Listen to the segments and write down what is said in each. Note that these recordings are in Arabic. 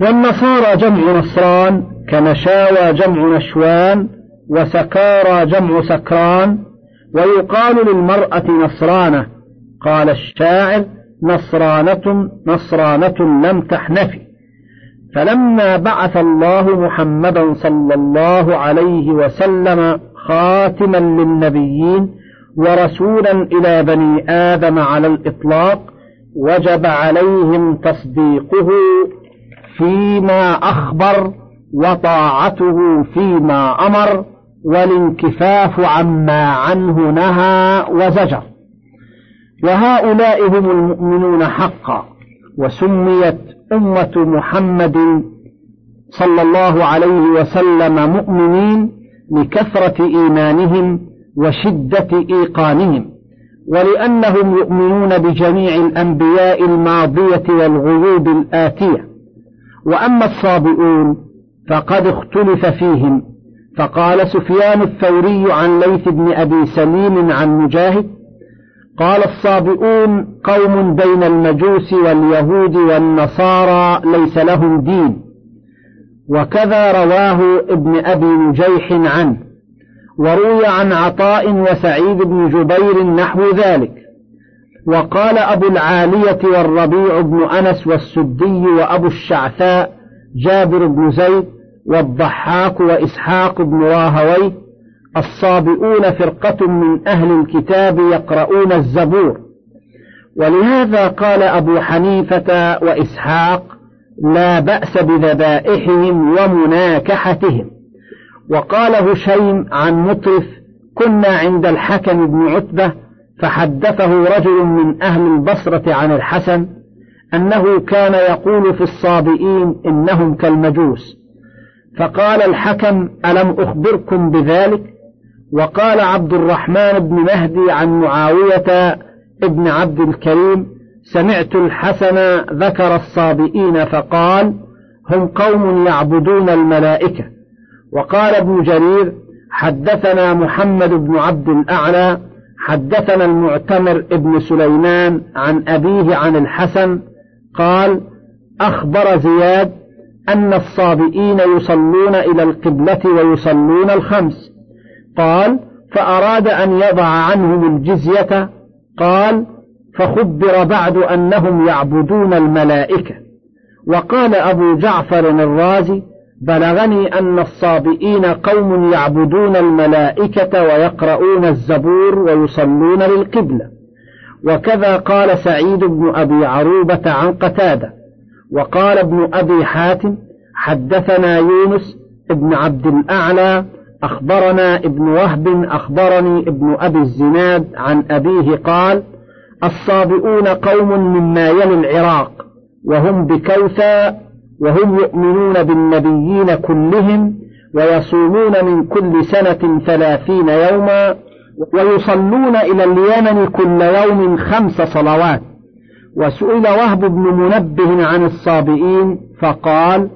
والنصارى جمع نصران كنشاوى جمع نشوان وسكارى جمع سكران ويقال للمرأة نصرانة قال الشاعر نصرانة نصرانة لم تحنفي فلما بعث الله محمدا صلى الله عليه وسلم خاتما للنبيين ورسولا إلى بني آدم على الإطلاق وجب عليهم تصديقه فيما أخبر وطاعته فيما أمر والانكفاف عما عنه نهى وزجر. وهؤلاء هم المؤمنون حقا وسميت أمة محمد صلى الله عليه وسلم مؤمنين لكثرة إيمانهم وشدة إيقانهم ولأنهم يؤمنون بجميع الأنبياء الماضية والغيوب الآتية. وأما الصابئون فقد اختلف فيهم. فقال سفيان الثوري عن ليث بن أبي سليم عن مجاهد قال الصابئون قوم بين المجوس واليهود والنصارى ليس لهم دين. وكذا رواه ابن أبي نجيح عنه وروي عن عطاء وسعيد بن جبير نحو ذلك. وقال أبو العالية والربيع بن أنس والسدي وأبو الشعثاء جابر بن زيد والضحاك وإسحاق بن راهويه الصابئون فرقة من أهل الكتاب يقرؤون الزبور. ولهذا قال أبو حنيفة وإسحاق لا بأس بذبائحهم ومناكحتهم. وقال هشيم عن مطرف كنا عند الحكم بن عتبة فحدثه رجل من أهل البصرة عن الحسن أنه كان يقول في الصابئين إنهم كالمجوس فقال الحكم ألم أخبركم بذلك؟ وقال عبد الرحمن بن مهدي عن معاوية ابن عبد الكريم سمعت الحسن ذكر الصابئين فقال هم قوم يعبدون الملائكة. وقال ابن جرير حدثنا محمد بن عبد الأعلى حدثنا المعتمر ابن سليمان عن أبيه عن الحسن قال أخبر زياد أن الصابئين يصلون إلى القبلة ويصلون الخمس. قال فأراد أن يضع عنهم الجزية. قال فخبر بعد أنهم يعبدون الملائكة. وقال أبو جعفر الرازي بلغني أن الصابئين قوم يعبدون الملائكة ويقرؤون الزبور ويصلون للقبلة. وكذا قال سعيد بن أبي عروبة عن قتادة. وقال ابن أبي حاتم حدثنا يونس ابن عبد الأعلى أخبرنا ابن وهب أخبرني ابن أبي الزناد عن أبيه قال الصابئون قوم مما يلي العراق وهم بكوثى وهم يؤمنون بالنبيين كلهم ويصومون من كل سنة ثلاثين يوما ويصلون إلى اليمن كل يوم خمس صلوات. وسئل وهب بن منبه عن الصابئين فقال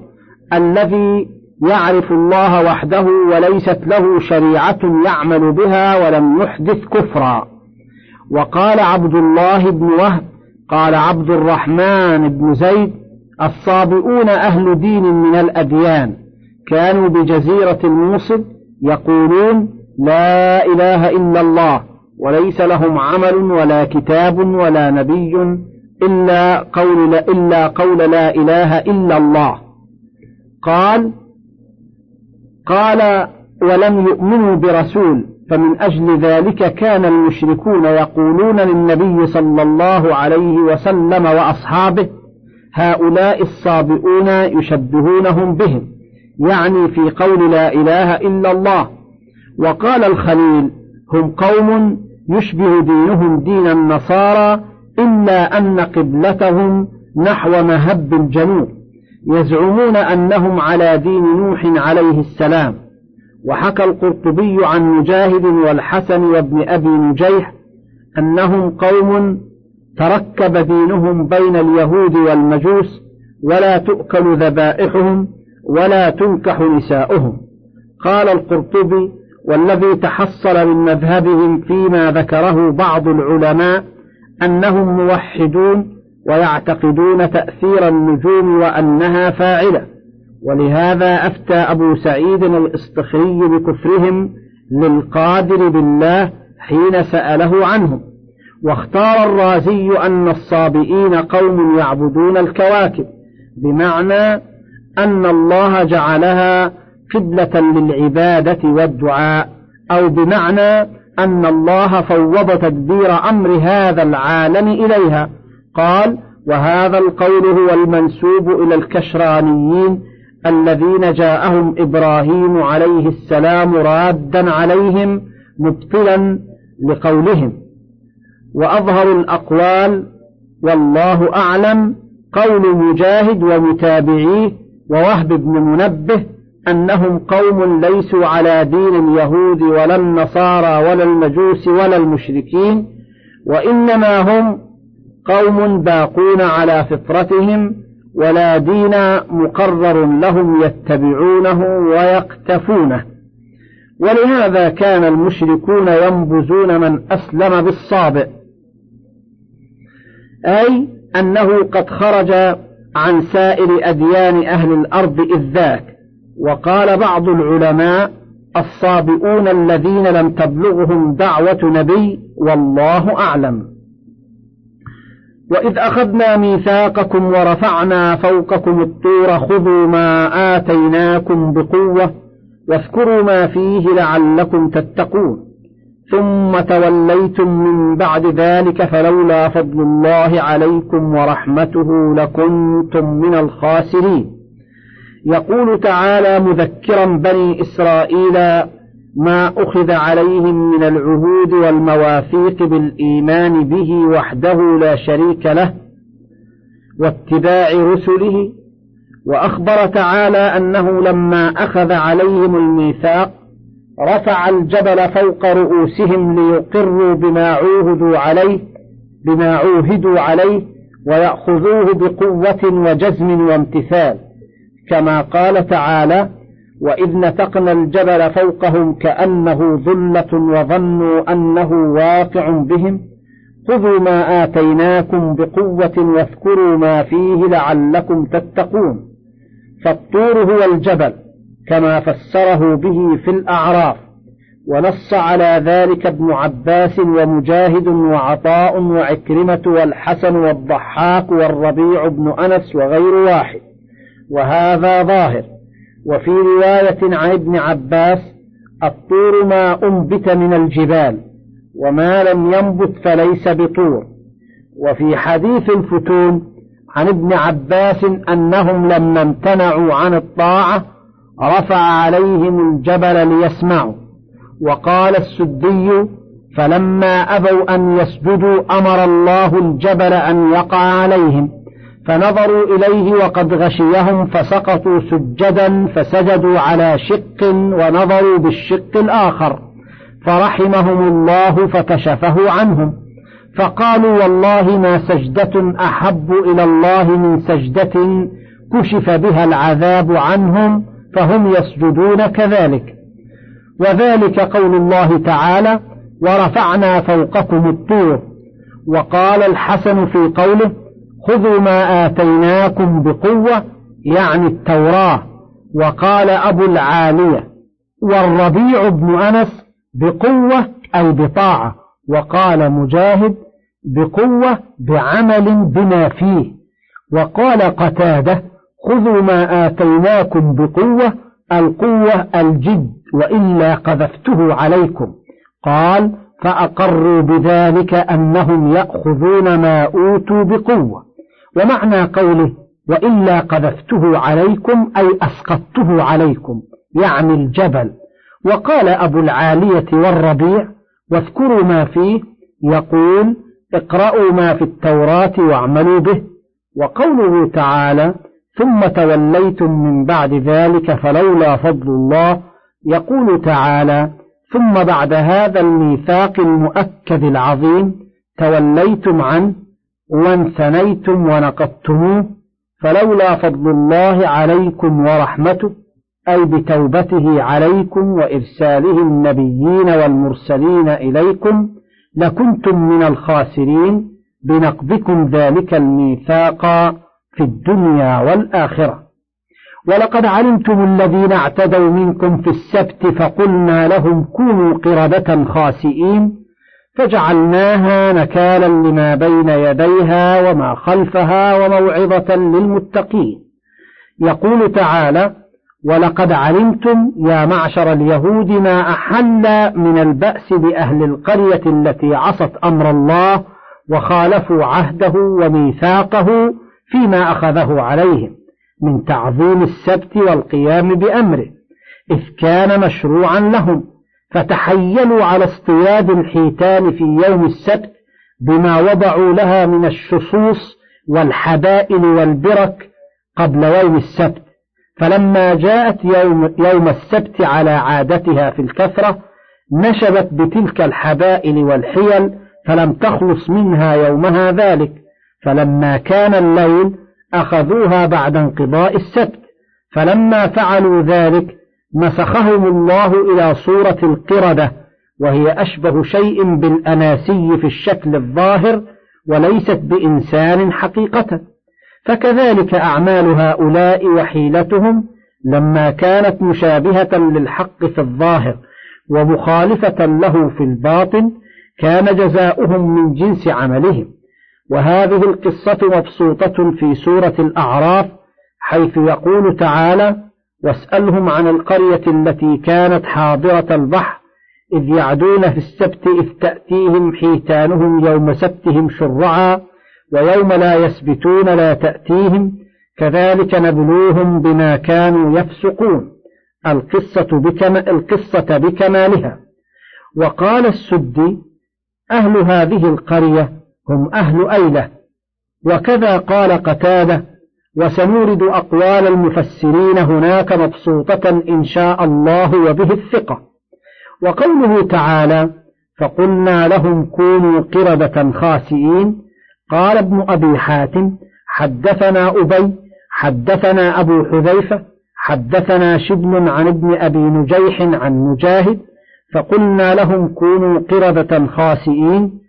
الذي يعرف الله وحده وليست له شريعة يعمل بها ولم يحدث كفرا. وقال عبد الله بن وهب قال عبد الرحمن بن زيد الصابئون أهل دين من الأديان. كانوا بجزيرة الموصل يقولون لا إله إلا الله وليس لهم عمل ولا كتاب ولا نبي إلا قول لا, إلا قول لا إله إلا الله. قال قال ولم يؤمنوا برسول فمن أجل ذلك كان المشركون يقولون للنبي صلى الله عليه وسلم وأصحابه هؤلاء الصابئون يشبهونهم بهم يعني في قول لا إله إلا الله. وقال الخليل هم قوم يشبه دينهم دين النصارى إلا أن قبلتهم نحو مهب الجنوب يزعمون أنهم على دين نوح عليه السلام. وحكى القرطبي عن مجاهد والحسن وابن أبي نجيح أنهم قوم تركب دينهم بين اليهود والمجوس ولا تؤكل ذبائحهم ولا تنكح نساؤهم. قال القرطبي والذي تحصل من مذهبهم فيما ذكره بعض العلماء أنهم موحدون ويعتقدون تأثير النجوم وأنها فاعلة. ولهذا أفتى أبو سعيد الإصطخري بكفرهم للقادر بالله حين سأله عنهم. واختار الرازي أن الصابئين قوم يعبدون الكواكب بمعنى أن الله جعلها قبلة للعبادة والدعاء أو بمعنى أن الله فوض تدبير أمر هذا العالم إليها. قال وهذا القول هو المنسوب إلى الكشرانيين الذين جاءهم إبراهيم عليه السلام رادا عليهم مبطلا لقولهم. وأظهر الأقوال والله أعلم قول مجاهد ومتابعيه ووهب بن منبه أنهم قوم ليسوا على دين اليهود ولا النصارى ولا المجوس ولا المشركين وإنما هم قوم باقون على فطرتهم ولا دين مقرر لهم يتبعونه ويقتفونه ولهذا كان المشركون ينبذون من أسلم بالصابئ أي أنه قد خرج عن سائر أديان أهل الأرض إذ ذاك. وقال بعض العلماء الصابئون الذين لم تبلغهم دعوة نبي والله أعلم. وإذ أخذنا ميثاقكم ورفعنا فوقكم الطور خذوا ما آتيناكم بقوة واذكروا ما فيه لعلكم تتقون. ثم توليتم من بعد ذلك فلولا فضل الله عليكم ورحمته لكنتم من الخاسرين. يقول تعالى مذكرا بني إسرائيل ما أخذ عليهم من العهود والمواثيق بالإيمان به وحده لا شريك له واتباع رسله. وأخبر تعالى أنه لما أخذ عليهم الميثاق رفع الجبل فوق رؤوسهم ليقروا بما عوهدوا عليه بما عوهدوا عليه ويأخذوه بقوة وجزم وامتثال. كما قال تعالى وإذ نتقنا الجبل فوقهم كأنه ظلة وظنوا أنه واقع بهم. خذوا ما آتيناكم بقوة واذكروا ما فيه لعلكم تتقون. فالطور هو الجبل كما فسره به في الأعراف ونص على ذلك ابن عباس ومجاهد وعطاء وعكرمة والحسن والضحاك والربيع بن أنس وغير واحد. وهذا ظاهر. وفي رواية عن ابن عباس الطور ما أنبت من الجبال وما لم ينبت فليس بطور. وفي حديث الفتون عن ابن عباس أنهم لما امتنعوا عن الطاعة رفع عليهم الجبل ليسمعوا. وقال السدي فلما أبوا أن يسجدوا أمر الله الجبل أن يقع عليهم. فنظروا إليه وقد غشيهم فسقطوا سجدا فسجدوا على شق ونظروا بالشق الآخر. فرحمهم الله فكشفه عنهم. فقالوا والله ما سجدة أحب إلى الله من سجدة كشف بها العذاب عنهم فهم يسجدون كذلك. وذلك قول الله تعالى ورفعنا فوقكم الطور وقال الحسن في قوله خذوا ما آتيناكم بقوة يعني التوراة وقال أبو العالية والربيع بن أنس بقوة أي بطاعة وقال مجاهد بقوة بعمل بما فيه وقال قتادة خذوا ما آتيناكم بقوة القوة الجد وإلا قذفته عليكم. قال فأقروا بذلك أنهم يأخذون ما أوتوا بقوة. ومعنى قوله وإلا قذفته عليكم أي أسقطته عليكم يعني الجبل. وقال أبو العالية والربيع واذكروا ما فيه. يقول اقرأوا ما في التوراة واعملوا به. وقوله تعالى ثم توليتم من بعد ذلك فلولا فضل الله يقول تعالى ثم بعد هذا الميثاق المؤكد العظيم توليتم عنه وانثنيتم ونقضتموه فلولا فضل الله عليكم ورحمته أي بتوبته عليكم وإرساله النبيين والمرسلين إليكم لكنتم من الخاسرين بنقضكم ذلك الميثاق في الدنيا والآخرة. ولقد علمتم الذين اعتدوا منكم في السبت فقلنا لهم كونوا قردة خاسئين فجعلناها نكالا لما بين يديها وما خلفها وموعظة للمتقين. يقول تعالى ولقد علمتم يا معشر اليهود ما أحل من البأس بأهل القرية التي عصت أمر الله وخالفوا عهده وميثاقه فيما أخذه عليهم من تعظيم السبت والقيام بأمره إذ كان مشروعا لهم فتحيلوا على اصطياد الحيتان في يوم السبت بما وضعوا لها من الشصوص والحبائل والبرك قبل يوم السبت. فلما جاءت يوم, يوم السبت على عادتها في الكثرة نشبت بتلك الحبائل والحيل فلم تخلص منها يومها ذلك. فلما كان الليل أخذوها بعد انقضاء السبت فلما فعلوا ذلك مسخهم الله إلى صورة القردة وهي أشبه شيء بالأناسي في الشكل الظاهر وليست بإنسان حقيقة. فكذلك أعمال هؤلاء وحيلتهم لما كانت مشابهة للحق في الظاهر ومخالفة له في الباطن كان جزاؤهم من جنس عملهم. وهذه القصة مبسوطة في سورة الأعراف حيث يقول تعالى واسألهم عن القرية التي كانت حاضرة البحر إذ يعدون في السبت إذ تأتيهم حيتانهم يوم سبتهم شرعا ويوم لا يسبتون لا تأتيهم كذلك نبلوهم بما كانوا يفسقون. القصة, بكم القصة بكمالها. وقال السدي أهل هذه القرية هم أهل أيلة. وكذا قال قتادة وسنورد أقوال المفسرين هناك مبسوطة إن شاء الله وبه الثقة. وقوله تعالى فقلنا لهم كونوا قردة خاسئين. قال ابن أبي حاتم حدثنا أبي حدثنا أبو حذيفة حدثنا شبل عن ابن أبي نجيح عن مجاهد. فقلنا لهم كونوا قردة خاسئين.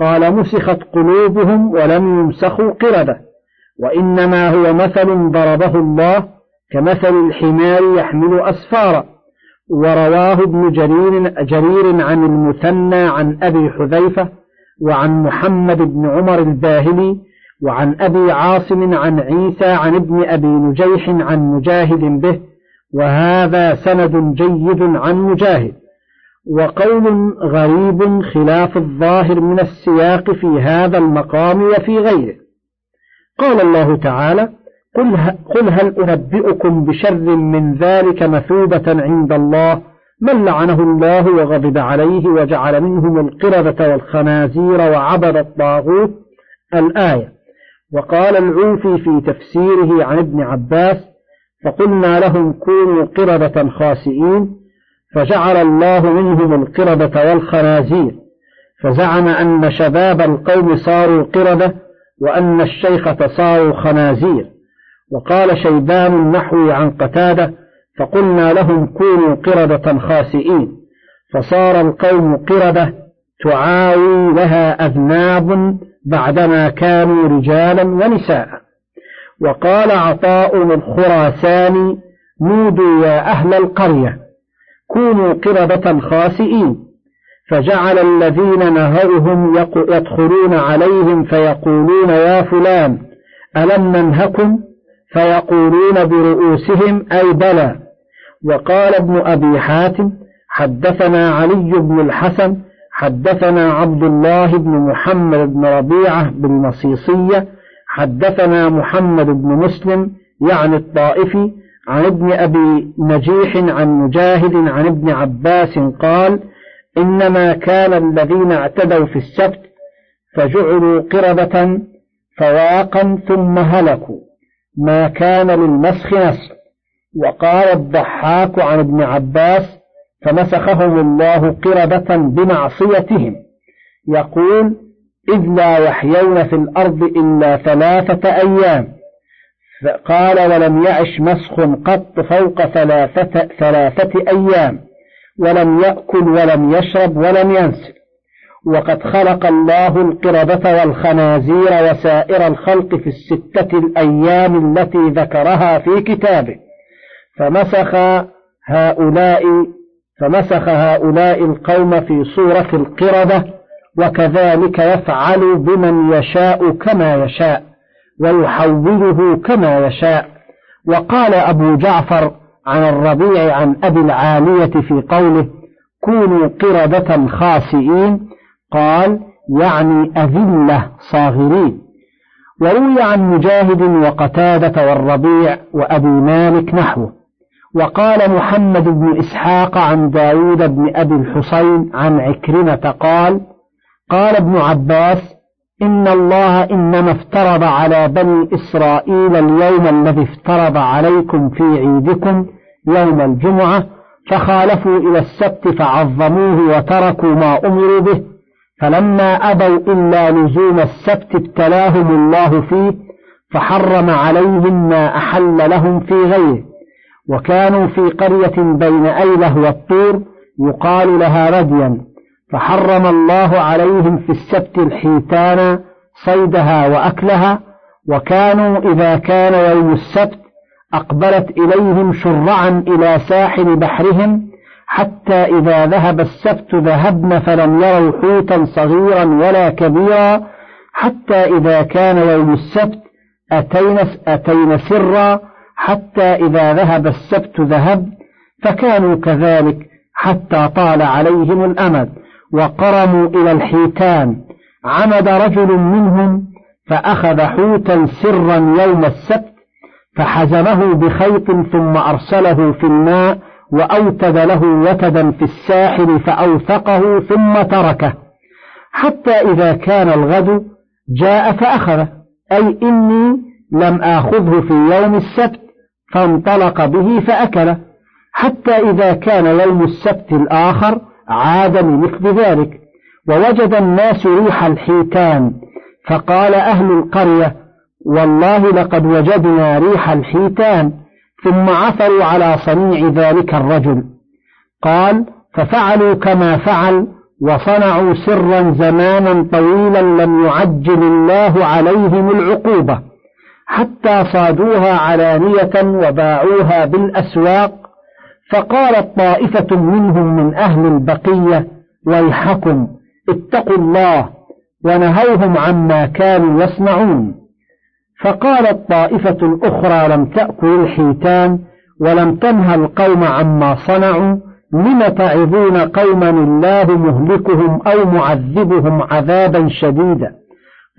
قال مسخت قلوبهم ولم يمسخوا قردة وإنما هو مثل ضربه الله كمثل الحمار يحمل أسفارا. ورواه ابن جرير, جرير عن المثنى عن أبي حذيفة وعن محمد بن عمر الباهلي وعن أبي عاصم عن عيسى عن ابن أبي نجيح عن مجاهد به وهذا سند جيد عن مجاهد. وقول غريب خلاف الظاهر من السياق في هذا المقام وفي غيره. قال الله تعالى قل هل أنبئكم بشر من ذلك مثوبة عند الله؟ من لعنه الله وغضب عليه وجعل منهم القردة والخنازير وعبد الطاغوت؟ الآية وقال العوفي في تفسيره عن ابن عباس فقلنا لهم كونوا قردة خاسئين فجعل الله منهم القردة والخنازير فزعم أن شباب القوم صاروا قردة وأن الشيخة صاروا خنازير. وقال شيبان النحوي عن قتادة فقلنا لهم كونوا قردة خاسئين فصار القوم قردة تعاوي لها أذناب بعدما كانوا رجالا ونساء. وقال عطاء الخراساني نودوا يا أهل القرية كونوا قردة خاسئين. فجعل الذين نهرهم يدخلون عليهم فيقولون يا فلان ألم ننهكم؟ فيقولون برؤوسهم أي بلى. وقال ابن أبي حاتم حدثنا علي بن الحسن حدثنا عبد الله بن محمد بن ربيعة بالمصيصية حدثنا محمد بن مسلم يعني الطائفي عن ابن أبي نجيح عن مجاهد عن ابن عباس قال إنما كان الذين اعتدوا في السبت فجعلوا قردة فواقا ثم هلكوا. ما كان للمسخ نسخ وقال الضحاك عن ابن عباس فمسخهم الله قردة بمعصيتهم. يقول إذ لا يحيون في الأرض إلا ثلاثة أيام. قال ولم يعش مسخ قط فوق ثلاثة, ثلاثة أيام ولم يأكل ولم يشرب ولم ينسل وقد خلق الله القردة والخنازير وسائر الخلق في الستة الأيام التي ذكرها في كتابه. فمسخ هؤلاء فمسخ هؤلاء القوم في صورة القردة وكذلك يفعل بمن يشاء كما يشاء. ويحوله كما يشاء. وقال أبو جعفر عن الربيع عن أبي العالية في قوله كونوا قردة خاسئين قال يعني أذلة صاغرين وروي عن مجاهد وقتادة والربيع وأبي مالك نحوه. وقال محمد بن إسحاق عن داود بن أبي الحسين عن عكرمة قال قال ابن عباس إن الله إنما افترض على بني إسرائيل اليوم الذي افترض عليكم في عيدكم يوم الجمعة فخالفوا إلى السبت فعظموه وتركوا ما أمروا به. فلما أبوا إلا لزوم السبت ابتلاهم الله فيه فحرم عليهم ما أحل لهم في غيره. وكانوا في قرية بين أيله والطور يقال لها رديا. فحرم الله عليهم في السبت الحيتان صيدها وأكلها وكانوا إذا كان يوم السبت أقبلت إليهم شرعا إلى ساحل بحرهم حتى إذا ذهب السبت ذهبن فلم يروا حوتا صغيرا ولا كبيرا حتى إذا كان يوم السبت أتينا, أتينا سرا حتى إذا ذهب السبت ذهب فكانوا كذلك حتى طال عليهم الأمد. وقرموا إلى الحيتان. عمد رجل منهم فأخذ حوتا سرا يوم السبت فحزمه بخيط ثم أرسله في الماء وأوتد له وتدا في الساحل فأوثقه ثم تركه. حتى إذا كان الغد جاء فأخذه أي إني لم آخذه في يوم السبت فانطلق به فأكله. حتى إذا كان يوم السبت الآخر عاد لمثل ذلك. ووجد الناس ريح الحيتان فقال أهل القرية والله لقد وجدنا ريح الحيتان ثم عثروا على صنيع ذلك الرجل. قال ففعلوا كما فعل وصنعوا سرا زمانا طويلا لم يعجل الله عليهم العقوبة حتى صادوها علانية وباعوها بالأسواق فقالت طائفة منهم من أهل البقية ويحكم اتقوا الله ونهوهم عما كانوا يصنعون. فقالت طائفة أخرى لم تأكل الحيتان ولم تنهى القوم عما صنعوا لم تعظون قوما الله مهلكهم أو معذبهم عذابا شديدا؟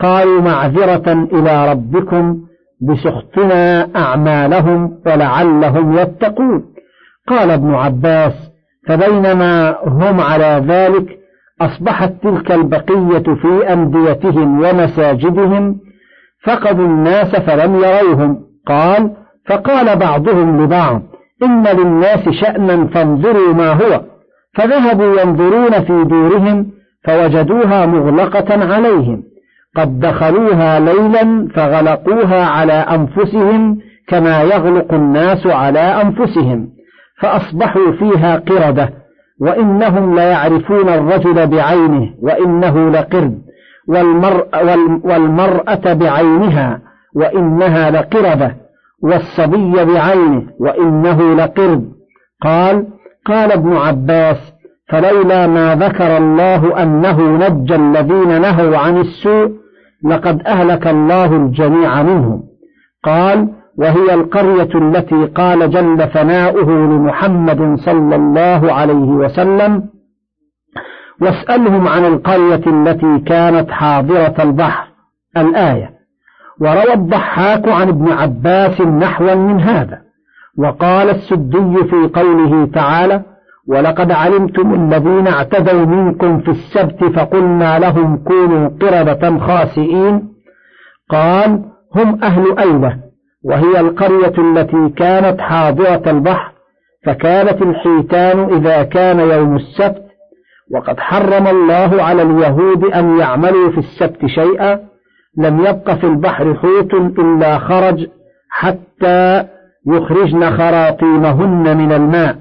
قالوا معذرة إلى ربكم بسخطنا أعمالهم ولعلهم يتقون. قال ابن عباس فبينما هم على ذلك أصبحت تلك البقية في أنديتهم ومساجدهم فقدوا الناس فلم يروهم. قال فقال بعضهم لبعض إن للناس شأنا فانظروا ما هو. فذهبوا ينظرون في دورهم فوجدوها مغلقة عليهم. قد دخلوها ليلا فغلقوها على أنفسهم كما يغلق الناس على أنفسهم. فأصبحوا فيها قردة وإنهم ليعرفون الرجل بعينه وإنه لقرد والمرأة بعينها وإنها لقردة والصبي بعينه وإنه لقرد. قال قال ابن عباس فلولا ما ذكر الله أنه نجى الذين نهوا عن السوء لقد أهلك الله الجميع منهم. قال وهي القرية التي قال جل ثناؤه لمحمد صلى الله عليه وسلم واسألهم عن القرية التي كانت حاضرة البحر الآية. وروى الضحاك عن ابن عباس نحوا من هذا. وقال السدي في قوله تعالى ولقد علمتم الذين اعتدوا منكم في السبت فقلنا لهم كونوا قردة خاسئين قال هم أهل أيوة وهي القرية التي كانت حاضرة البحر فكانت الحيتان إذا كان يوم السبت. وقد حرم الله على اليهود أن يعملوا في السبت شيئا لم يبق في البحر حوت إلا خرج حتى يخرجن خراطيمهن من الماء.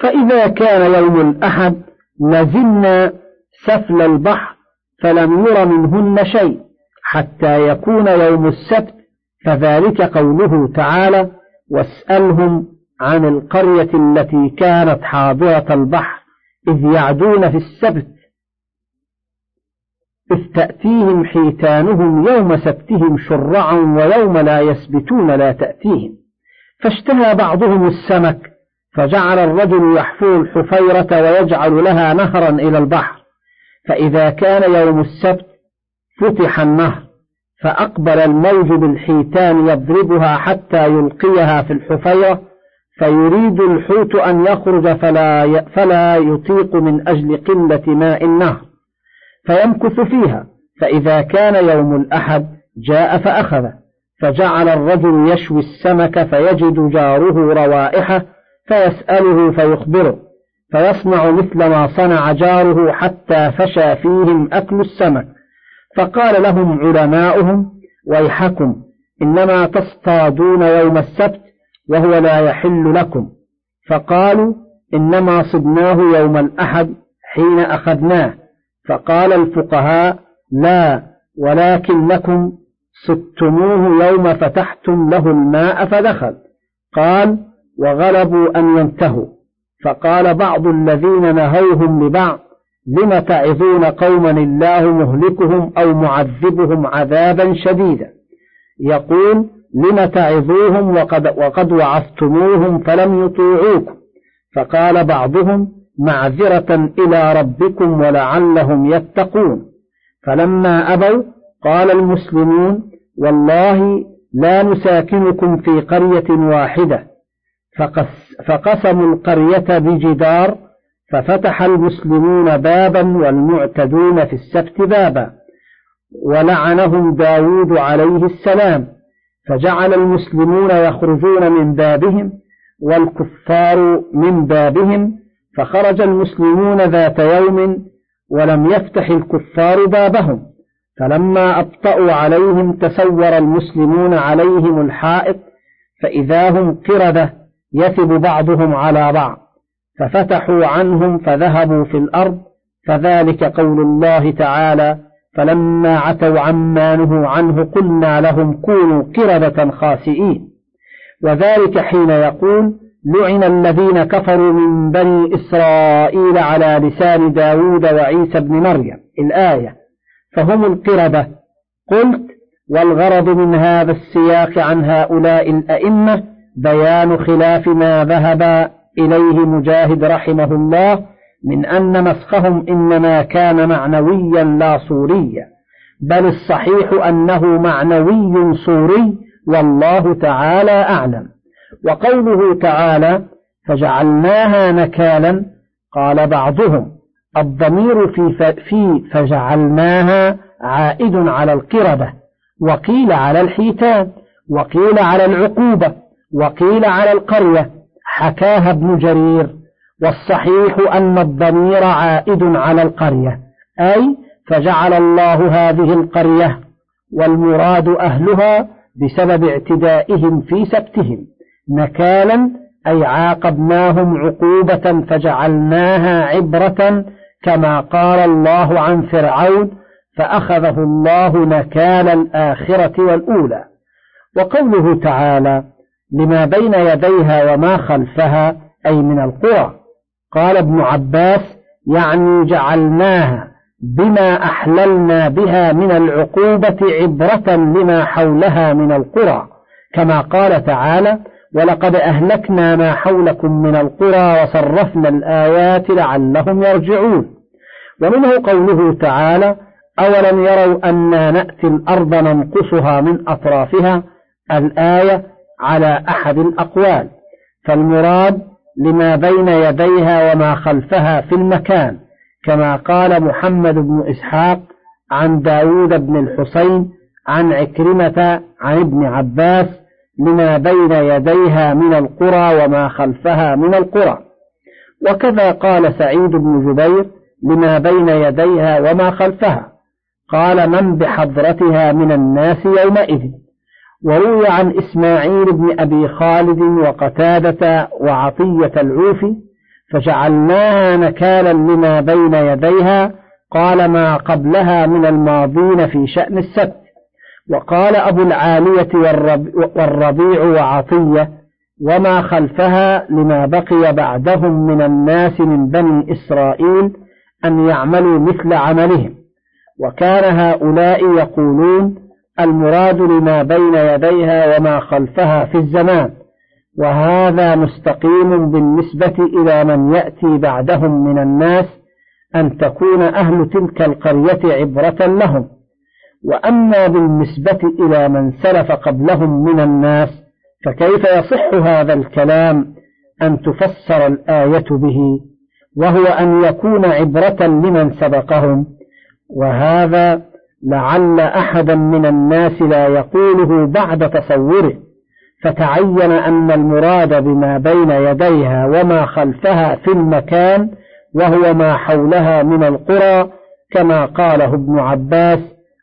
فإذا كان يوم الأحد نزلنا سفل البحر فلم ير منهن شيء حتى يكون يوم السبت فذلك قوله تعالى واسألهم عن القرية التي كانت حاضرة البحر إذ يعدون في السبت إذ تأتيهم حيتانهم يوم سبتهم شرعا ويوم لا يسبتون لا تأتيهم. فاشتهى بعضهم السمك فجعل الرجل يحفر الحفيرة ويجعل لها نهرا إلى البحر. فإذا كان يوم السبت فتح النهر. فأقبل الموج بالحيتان يضربها حتى يلقيها في الحفيرة فيريد الحوت أن يخرج فلا فلا يطيق من أجل قلة ماء النهر. فيمكث فيها فإذا كان يوم الأحد جاء فأخذه. فجعل الرجل يشوي السمك فيجد جاره روائحه فيسأله فيخبره. فيصنع مثل ما صنع جاره حتى فشى فيهم أكل السمك. فقال لهم علماؤهم ويحكم إنما تصطادون يوم السبت وهو لا يحل لكم. فقالوا إنما صدناه يوم الأحد حين أخذناه. فقال الفقهاء لا ولكنكم صدتموه يوم فتحتم له الماء فدخل. قال وغلبوا أن ينتهوا. فقال بعض الذين نهوهم لبعض لم تعظون قوما الله مهلكهم أو معذبهم عذابا شديدا. يقول لم تعظوهم وقد, وقد وعظتموهم فلم يطيعوكم. فقال بعضهم معذرة إلى ربكم ولعلهم يتقون. فلما أبوا قال المسلمون والله لا نساكنكم في قرية واحدة. فقسموا القرية بجدار ففتح المسلمون بابا والمعتدون في السبت بابا ولعنهم داود عليه السلام فجعل المسلمون يخرجون من بابهم والكفار من بابهم فخرج المسلمون ذات يوم ولم يفتح الكفار بابهم فلما أبطأوا عليهم تسور المسلمون عليهم الحائط فإذا هم قردة يثب بعضهم على بعض. ففتحوا عنهم فذهبوا في الأرض فذلك قول الله تعالى فلما عتوا عما نهوا عنه قلنا لهم كونوا قردة خاسئين وذلك حين يقول لعن الذين كفروا من بني إسرائيل على لسان داود وعيسى بن مريم الآية فهم القردة قلت والغرض من هذا السياق عن هؤلاء الأئمة بيان خلاف ما ذهب إليه مجاهد رحمه الله من أن مسخهم إنما كان معنويا لا صوريا بل الصحيح أنه معنوي صوري والله تعالى أعلم. وقوله تعالى فجعلناها نكالا قال بعضهم الضمير في, في فجعلناها عائد على القردة وقيل على الحيتان وقيل على العقوبة وقيل على القرية حكاها ابن جرير والصحيح أن الضمير عائد على القرية أي فجعل الله هذه القرية والمراد أهلها بسبب اعتدائهم في سبتهم نكالا أي عاقبناهم عقوبة فجعلناها عبرة كما قال الله عن فرعون فأخذه الله نكال الآخرة والأولى. وقوله تعالى لما بين يديها وما خلفها أي من القرى. قال ابن عباس يعني جعلناها بما أحللنا بها من العقوبة عبرة لما حولها من القرى. كما قال تعالى ولقد أهلكنا ما حولكم من القرى وصرفنا الآيات لعلهم يرجعون. ومنه قوله تعالى أولم يروا أنا نأتي الأرض ننقصها من أطرافها؟ الآية على أحد الأقوال فالمراد لما بين يديها وما خلفها في المكان كما قال محمد بن إسحاق عن داود بن الحسين عن عكرمة عن ابن عباس لما بين يديها من القرى وما خلفها من القرى. وكذا قال سعيد بن جبير لما بين يديها وما خلفها. قال من بحضرتها من الناس يومئذ؟ وروي عن إسماعيل بن أبي خالد وقتادة وعطية العوفي فجعلناها نكالا لما بين يديها قال ما قبلها من الماضين في شأن السبت. وقال أبو العالية والربيع وعطية وما خلفها لما بقي بعدهم من الناس من بني إسرائيل أن يعملوا مثل عملهم. وكان هؤلاء يقولون المراد لما بين يديها وما خلفها في الزمان وهذا مستقيم بالنسبة إلى من يأتي بعدهم من الناس أن تكون أهل تلك القرية عبرة لهم. وأما بالنسبة إلى من سلف قبلهم من الناس فكيف يصح هذا الكلام أن تفسر الآية به؟ وهو أن يكون عبرة لمن سبقهم وهذا لعل أحدا من الناس لا يقوله بعد تصوره فتعين أن المراد بما بين يديها وما خلفها في المكان وهو ما حولها من القرى كما قاله ابن عباس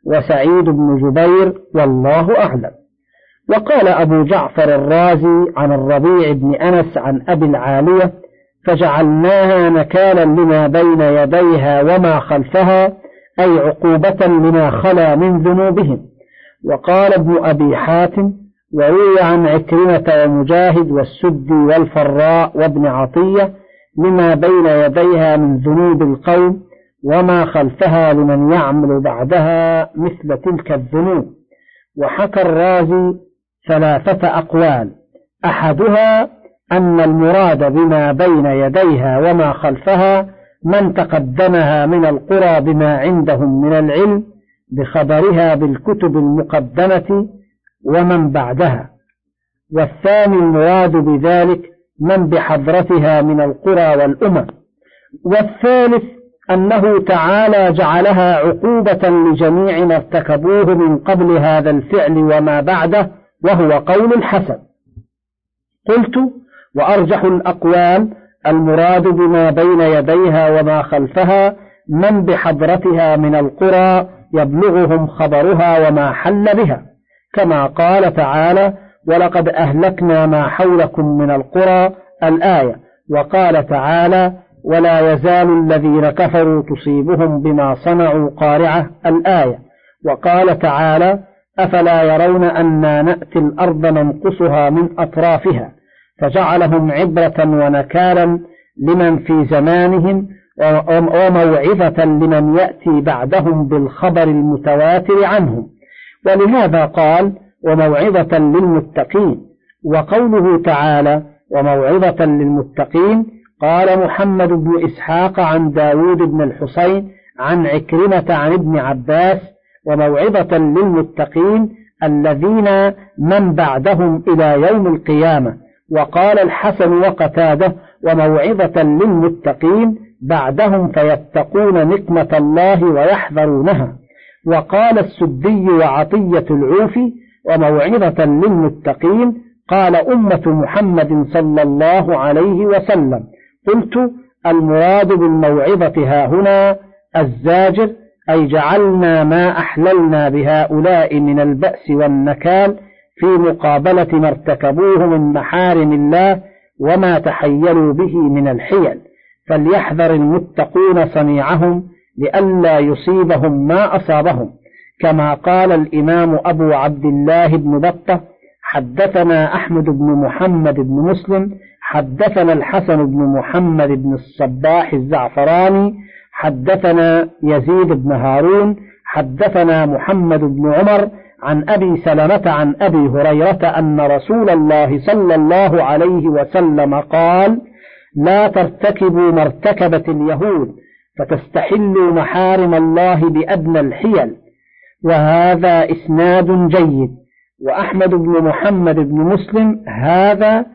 وسعيد بن جبير والله أعلم. وقال أبو جعفر الرازي عن الربيع بن أنس عن أبي العالية فجعلناها نكالا لما بين يديها وما خلفها أي عقوبة لما خلا من ذنوبهم. وقال ابن أبي حاتم وروي عن عكرمة ومجاهد والسدي والفراء وابن عطية لما بين يديها من ذنوب القوم وما خلفها لمن يعمل بعدها مثل تلك الذنوب. وحكى الرازي ثلاثة أقوال. أحدها أن المراد بما بين يديها وما خلفها من تقدمها من القرى بما عندهم من العلم بخبرها بالكتب المقدمة ومن بعدها. والثاني المراد بذلك من بحضرتها من القرى والأمم. والثالث أنه تعالى جعلها عقوبة لجميع ما ارتكبوه من قبل هذا الفعل وما بعده وهو قول الحسن. قلت وأرجح الأقوال المراد بما بين يديها وما خلفها من بحضرتها من القرى يبلغهم خبرها وما حل بها. كما قال تعالى ولقد أهلكنا ما حولكم من القرى الآية. وقال تعالى ولا يزال الذين كفروا تصيبهم بما صنعوا قارعة الآية. وقال تعالى أفلا يرون أنا نأتي الأرض ننقصها من أطرافها؟ فجعلهم عبرة ونكالا لمن في زمانهم وموعظة لمن يأتي بعدهم بالخبر المتواتر عنهم. ولهذا قال وموعظة للمتقين. وقوله تعالى وموعظة للمتقين قال محمد بن إسحاق عن داود بن الحسين عن عكرمة عن ابن عباس وموعظة للمتقين الذين من بعدهم إلى يوم القيامة. وقال الحسن وقتاده وموعظة للمتقين بعدهم فيتقون نقمة الله ويحذرونها. وقال السدي وعطية العوفي وموعظة للمتقين قال أمة محمد صلى الله عليه وسلم قلت المراد بالموعظة ها هنا الزاجر أي جعلنا ما أحللنا بهؤلاء من البأس والنكال في مقابلة ما ارتكبوه من محارم الله وما تحيلوا به من الحيل. فليحذر المتقون صنيعهم لئلا يصيبهم ما أصابهم. كما قال الإمام أبو عبد الله بن بطة حدثنا أحمد بن محمد بن مسلم حدثنا الحسن بن محمد بن الصباح الزعفراني حدثنا يزيد بن هارون حدثنا محمد بن عمر عن أبي سلمة عن أبي هريرة أن رسول الله صلى الله عليه وسلم قال لا ترتكبوا ما ارتكبت اليهود فتستحلوا محارم الله بأدنى الحيل. وهذا إسناد جيد وأحمد بن محمد بن مسلم هذا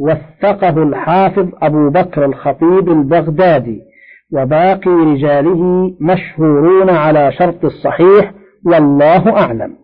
وثقه الحافظ أبو بكر الخطيب البغدادي وباقي رجاله مشهورون على شرط الصحيح والله أعلم.